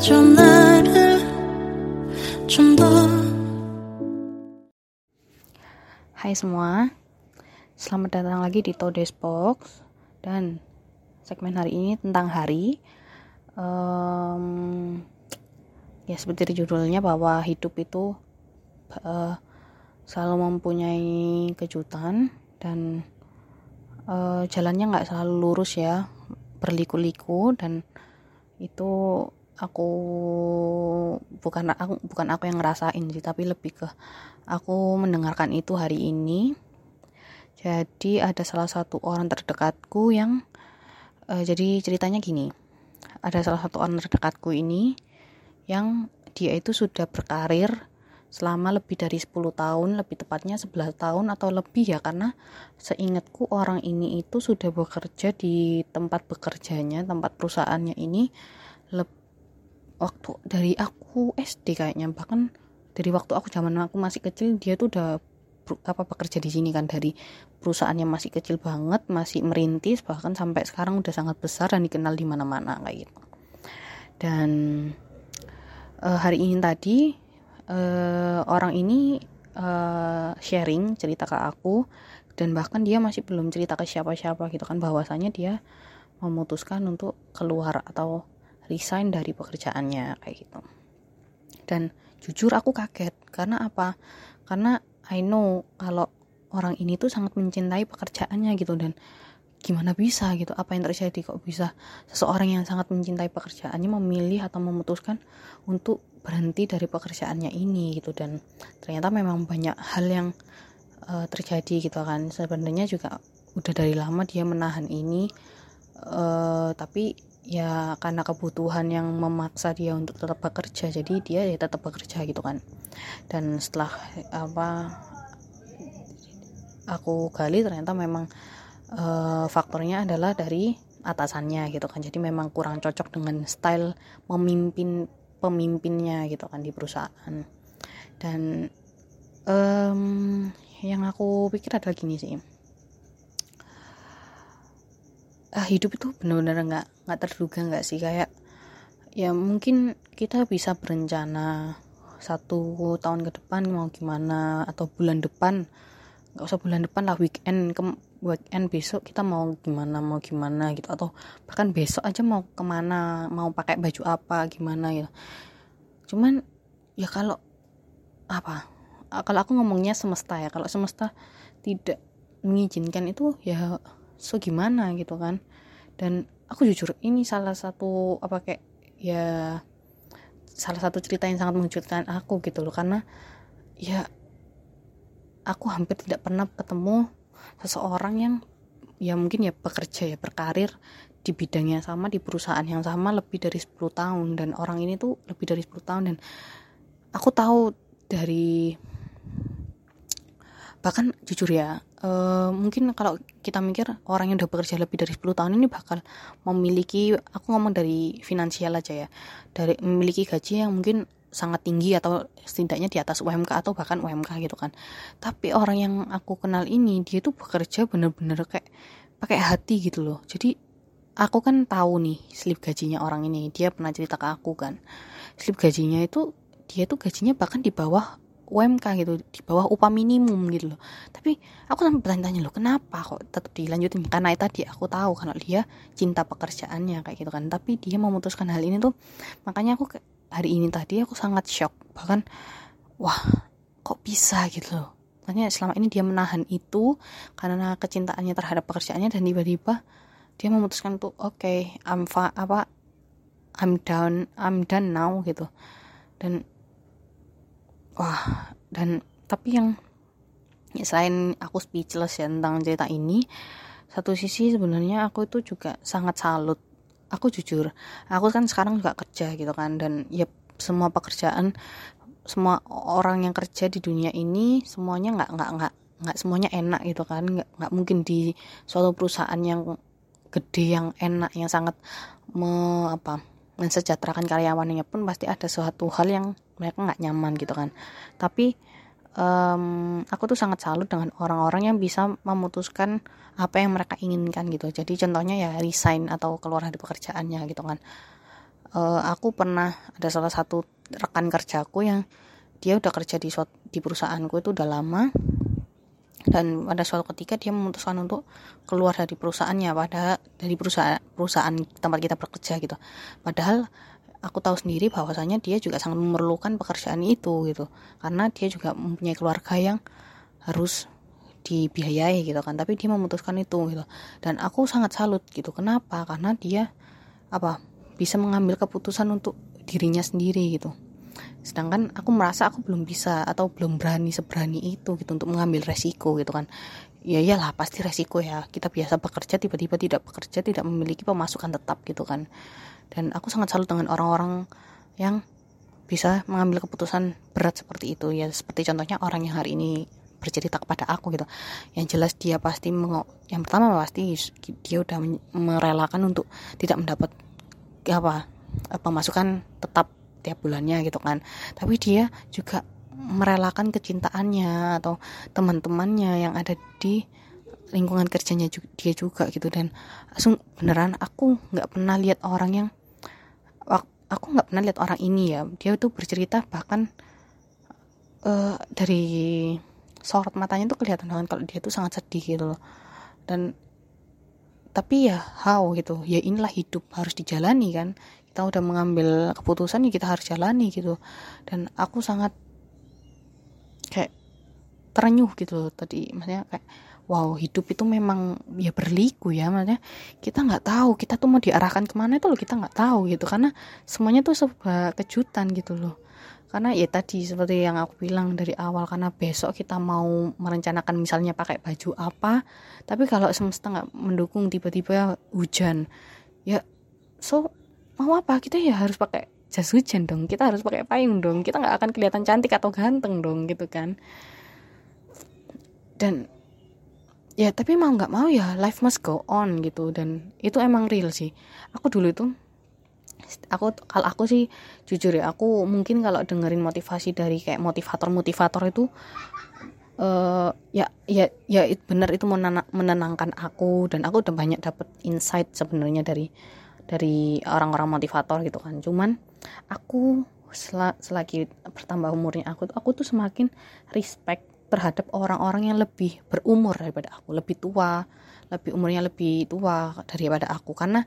맞춰줘 나를 좀 더 Hai semua, selamat datang lagi di Todes Box dan segmen hari ini tentang hari. Um, ya seperti judulnya bahwa hidup itu uh, selalu mempunyai kejutan dan uh, jalannya nggak selalu lurus ya berliku-liku dan itu aku bukan aku bukan aku yang ngerasain sih tapi lebih ke aku mendengarkan itu hari ini. Jadi ada salah satu orang terdekatku yang uh, jadi ceritanya gini. Ada salah satu orang terdekatku ini yang dia itu sudah berkarir selama lebih dari 10 tahun, lebih tepatnya 11 tahun atau lebih ya karena seingatku orang ini itu sudah bekerja di tempat bekerjanya, tempat perusahaannya ini waktu dari aku SD kayaknya bahkan dari waktu aku zaman aku masih kecil dia tuh udah apa bekerja di sini kan dari perusahaannya masih kecil banget, masih merintis bahkan sampai sekarang udah sangat besar dan dikenal di mana-mana kayak gitu. Dan uh, hari ini tadi uh, orang ini uh, sharing cerita ke aku dan bahkan dia masih belum cerita ke siapa-siapa gitu kan bahwasanya dia memutuskan untuk keluar atau resign dari pekerjaannya kayak gitu. Dan jujur aku kaget karena apa? Karena I know kalau orang ini tuh sangat mencintai pekerjaannya gitu dan gimana bisa gitu? Apa yang terjadi? Kok bisa seseorang yang sangat mencintai pekerjaannya memilih atau memutuskan untuk berhenti dari pekerjaannya ini gitu? Dan ternyata memang banyak hal yang uh, terjadi gitu kan. Sebenarnya juga udah dari lama dia menahan ini uh, tapi ya karena kebutuhan yang memaksa dia untuk tetap bekerja jadi dia ya tetap bekerja gitu kan. Dan setelah apa aku gali ternyata memang uh, faktornya adalah dari atasannya gitu kan. Jadi memang kurang cocok dengan style memimpin pemimpinnya gitu kan di perusahaan. Dan um, yang aku pikir adalah gini sih ah, hidup itu benar-benar nggak nggak terduga nggak sih? Kayak ya mungkin kita bisa berencana satu tahun ke depan mau gimana atau bulan depan. Nggak usah bulan depan lah weekend ke weekend besok kita mau gimana mau gimana gitu. Atau bahkan besok aja mau ke mana mau pakai baju apa gimana ya cuman ya kalau apa? Kalau aku ngomongnya semesta ya. Kalau semesta tidak mengizinkan itu ya so gimana gitu kan. Dan aku jujur ini salah satu apa kayak ya salah satu cerita yang sangat mengejutkan aku gitu loh. Karena ya aku hampir tidak pernah ketemu seseorang yang ya mungkin ya bekerja ya berkarir di bidang yang sama di perusahaan yang sama lebih dari 10 tahun. Dan orang ini tuh lebih dari 10 tahun. Dan aku tahu dari bahkan jujur ya uh, mungkin kalau kita mikir orang yang udah bekerja lebih dari 10 tahun ini bakal memiliki aku ngomong dari finansial aja ya dari memiliki gaji yang mungkin sangat tinggi atau setidaknya di atas UMK atau bahkan UMK gitu kan. Tapi orang yang aku kenal ini dia tuh bekerja bener-bener kayak pakai hati gitu loh. Jadi aku kan tahu nih slip gajinya orang ini dia pernah cerita ke aku kan. Slip gajinya itu dia tuh gajinya bahkan di bawah UMK gitu di bawah upah minimum gitu loh. Tapi aku sampai bertanya-tanya loh kenapa kok tetap dilanjutin? Karena tadi aku tahu kalau dia cinta pekerjaannya kayak gitu kan. Tapi dia memutuskan hal ini tuh makanya aku hari ini tadi aku sangat shock. Bahkan wah kok bisa? gitu loh. Tanya selama ini dia menahan itu karena kecintaannya terhadap pekerjaannya dan tiba-tiba dia memutuskan tuh oke okay, I'm apa I'm down I'm done now gitu. Dan wah dan tapi yang ya selain aku speechless ya tentang cerita ini satu sisi sebenarnya aku itu juga sangat salut. Aku jujur aku kan sekarang juga kerja gitu kan dan ya semua pekerjaan semua orang yang kerja di dunia ini semuanya nggak nggak nggak nggak semuanya enak gitu kan. Nggak nggak mungkin di suatu perusahaan yang gede yang enak yang sangat me, apa mensejahterakan karyawannya pun pasti ada suatu hal yang mereka nggak nyaman gitu kan. Tapi um, aku tuh sangat salut dengan orang-orang yang bisa memutuskan apa yang mereka inginkan gitu. Jadi contohnya ya resign atau keluar dari pekerjaannya gitu kan. Uh, aku pernah ada salah satu rekan kerjaku yang dia udah kerja di di perusahaanku itu udah lama. Dan pada suatu ketika dia memutuskan untuk keluar dari perusahaannya pada dari perusahaan perusahaan tempat kita bekerja gitu. Padahal aku tahu sendiri bahwasanya dia juga sangat memerlukan pekerjaan itu gitu. Karena dia juga mempunyai keluarga yang harus dibiayai gitu kan. Tapi dia memutuskan itu gitu. Dan aku sangat salut gitu. Kenapa? Karena dia apa bisa mengambil keputusan untuk dirinya sendiri gitu. Sedangkan aku merasa aku belum bisa atau belum berani seberani itu gitu untuk mengambil resiko gitu kan. Ya iyalah pasti resiko ya. Kita biasa bekerja tiba-tiba tidak bekerja tidak memiliki pemasukan tetap gitu kan dan aku sangat salut dengan orang-orang yang bisa mengambil keputusan berat seperti itu. Ya seperti contohnya orang yang hari ini bercerita kepada aku gitu. Yang jelas dia pasti yang pertama pasti dia udah merelakan untuk tidak mendapat apa pemasukan tetap tiap bulannya gitu kan. Tapi dia juga merelakan kecintaannya atau teman-temannya yang ada di lingkungan kerjanya dia juga gitu. Dan langsung beneran aku nggak pernah lihat orang yang aku nggak pernah lihat orang ini ya. Dia tuh bercerita bahkan uh, dari sorot matanya tuh kelihatan banget kalau dia tuh sangat sedih gitu loh. Dan tapi ya how gitu. Ya inilah hidup harus dijalani kan. Kita udah mengambil keputusan ya kita harus jalani gitu. Dan aku sangat kayak terenyuh gitu loh tadi. Maksudnya kayak wow hidup itu memang ya berliku ya maksudnya. Kita nggak tahu kita tuh mau diarahkan ke mana itu loh kita nggak tahu gitu. Karena semuanya tuh sebuah kejutan gitu loh. Karena ya tadi seperti yang aku bilang dari awal karena besok kita mau merencanakan misalnya pakai baju apa tapi kalau semesta nggak mendukung tiba-tiba hujan ya so mau apa? Kita ya harus pakai jas hujan dong kita harus pakai payung dong kita nggak akan kelihatan cantik atau ganteng dong gitu kan. Dan ya tapi mau nggak mau ya life must go on gitu. Dan itu emang real sih. Aku dulu itu aku kalau aku sih jujur ya aku mungkin kalau dengerin motivasi dari kayak motivator motivator itu uh, ya ya ya it, benar itu menenangkan aku. Dan aku udah banyak dapet insight sebenarnya dari dari orang-orang motivator gitu kan. Cuman aku sel selagi bertambah umurnya aku aku tuh semakin respect terhadap orang-orang yang lebih berumur daripada aku, lebih tua, lebih umurnya lebih tua daripada aku. Karena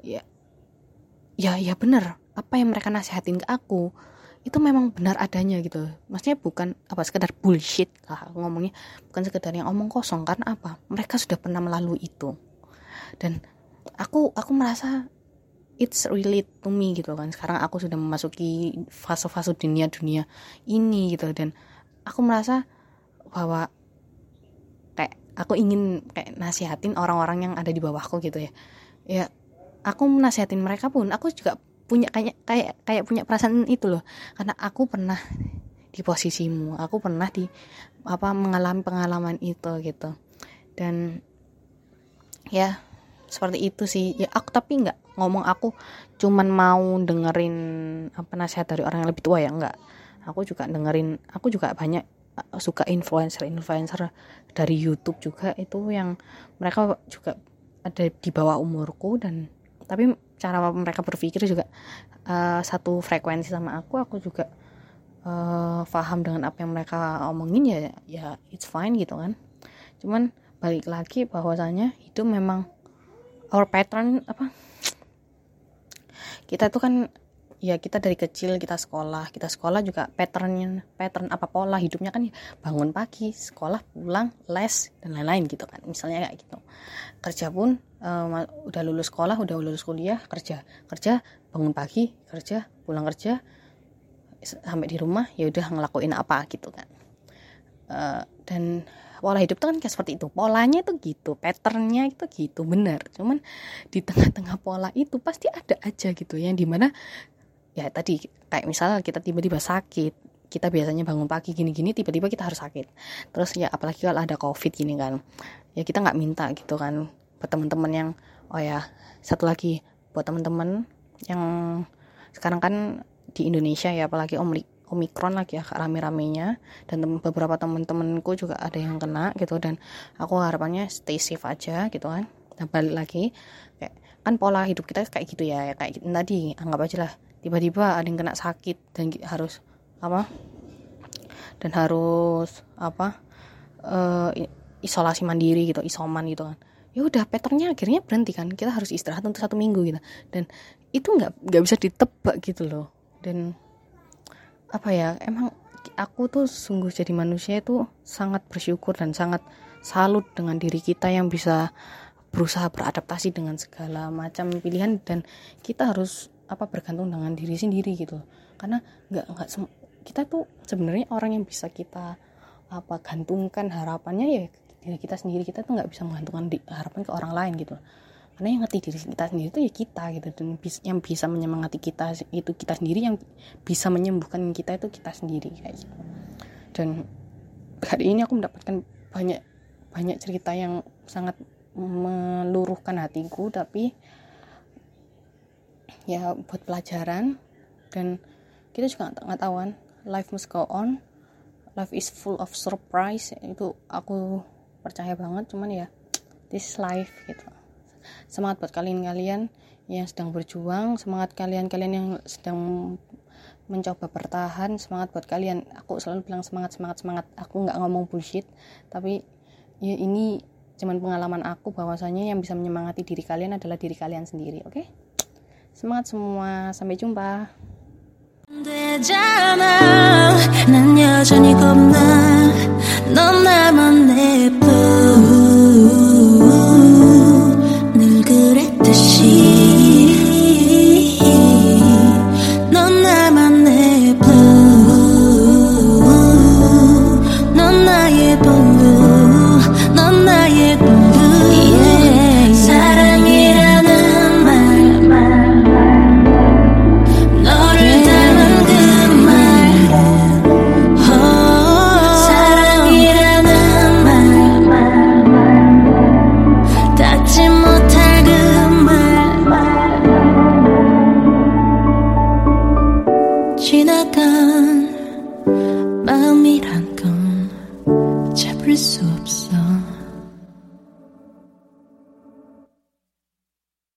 ya ya ya benar apa yang mereka nasihatin ke aku itu memang benar adanya gitu. Maksudnya bukan apa sekedar bullshit lah ngomongnya. Bukan sekedar yang omong kosong karena apa? Mereka sudah pernah melalui itu. Dan aku aku merasa it's relate to me gitu kan. Sekarang aku sudah memasuki fase-fase dunia-dunia ini gitu. Dan aku merasa bahwa kayak aku ingin kayak nasihatin orang-orang yang ada di bawahku gitu ya. Ya aku nasihatin mereka pun aku juga punya kayak kayak kayak punya perasaan itu loh. Karena aku pernah di posisimu aku pernah di apa mengalami pengalaman itu gitu. Dan ya seperti itu sih. Ya aku tapi nggak ngomong aku cuman mau dengerin apa nasihat dari orang yang lebih tua ya nggak. Aku juga dengerin aku juga banyak suka influencer-influencer dari YouTube juga itu yang mereka juga ada di bawah umurku dan tapi cara mereka berpikir juga uh, satu frekuensi sama aku aku juga uh, paham dengan apa yang mereka omongin ya ya it's fine gitu kan. Cuman balik lagi bahwasanya itu memang our pattern apa kita tuh kan ya kita dari kecil kita sekolah. Kita sekolah juga patternnya pattern apa pola hidupnya kan bangun pagi sekolah pulang les dan lain-lain gitu kan. Misalnya kayak gitu. Kerja pun um, udah lulus sekolah udah lulus kuliah kerja. Kerja bangun pagi kerja pulang kerja sampai di rumah ya udah ngelakuin apa gitu kan. Uh, dan pola hidup tuh kan kayak seperti itu. Polanya itu gitu patternnya itu gitu benar. Cuman di tengah-tengah pola itu pasti ada aja gitu yang di mana ya tadi kayak misalnya kita tiba-tiba sakit kita biasanya bangun pagi gini-gini tiba-tiba kita harus sakit. Terus ya apalagi kalau ada covid gini kan ya kita nggak minta gitu kan buat teman-teman yang oh ya satu lagi buat teman-teman yang sekarang kan di Indonesia ya apalagi omikron lagi ya rame-ramenya. Dan tem beberapa temen-temenku juga ada yang kena gitu dan aku harapannya stay safe aja gitu kan. Nah balik lagi kayak kan pola hidup kita kayak gitu ya kayak tadi anggap aja lah tiba-tiba ada yang kena sakit dan harus apa? Dan harus apa? Uh, isolasi mandiri gitu isoman gitu kan. Ya udah patternnya akhirnya berhenti kan. Kita harus istirahat untuk satu minggu gitu. Dan itu nggak nggak bisa ditebak gitu loh. Dan apa ya emang aku tuh sungguh jadi manusia itu sangat bersyukur dan sangat salut dengan diri kita yang bisa berusaha beradaptasi dengan segala macam pilihan. Dan kita harus apa bergantung dengan diri sendiri gitu karena nggak nggak kita tuh sebenarnya orang yang bisa kita apa gantungkan harapannya ya diri kita sendiri. Kita tuh nggak bisa menggantungkan di, harapan ke orang lain gitu karena yang ngerti diri kita sendiri itu ya kita gitu dan yang bisa menyemangati kita itu kita sendiri yang bisa menyembuhkan kita itu kita sendiri kayak gitu. Dan hari ini aku mendapatkan banyak banyak cerita yang sangat meluruhkan hatiku tapi ya buat pelajaran. Dan kita juga nggak tahu kan life must go on. Life is full of surprise. Itu aku percaya banget cuman ya this life gitu. Semangat buat kalian-kalian yang sedang berjuang semangat kalian-kalian yang sedang mencoba bertahan semangat buat kalian. Aku selalu bilang semangat semangat semangat. Aku nggak ngomong bullshit tapi ya ini cuman pengalaman aku bahwasanya yang bisa menyemangati diri kalian adalah diri kalian sendiri oke? okay? semangat semua sampai jumpa 되잖아 난 여전히 겁나 넌 나만 지나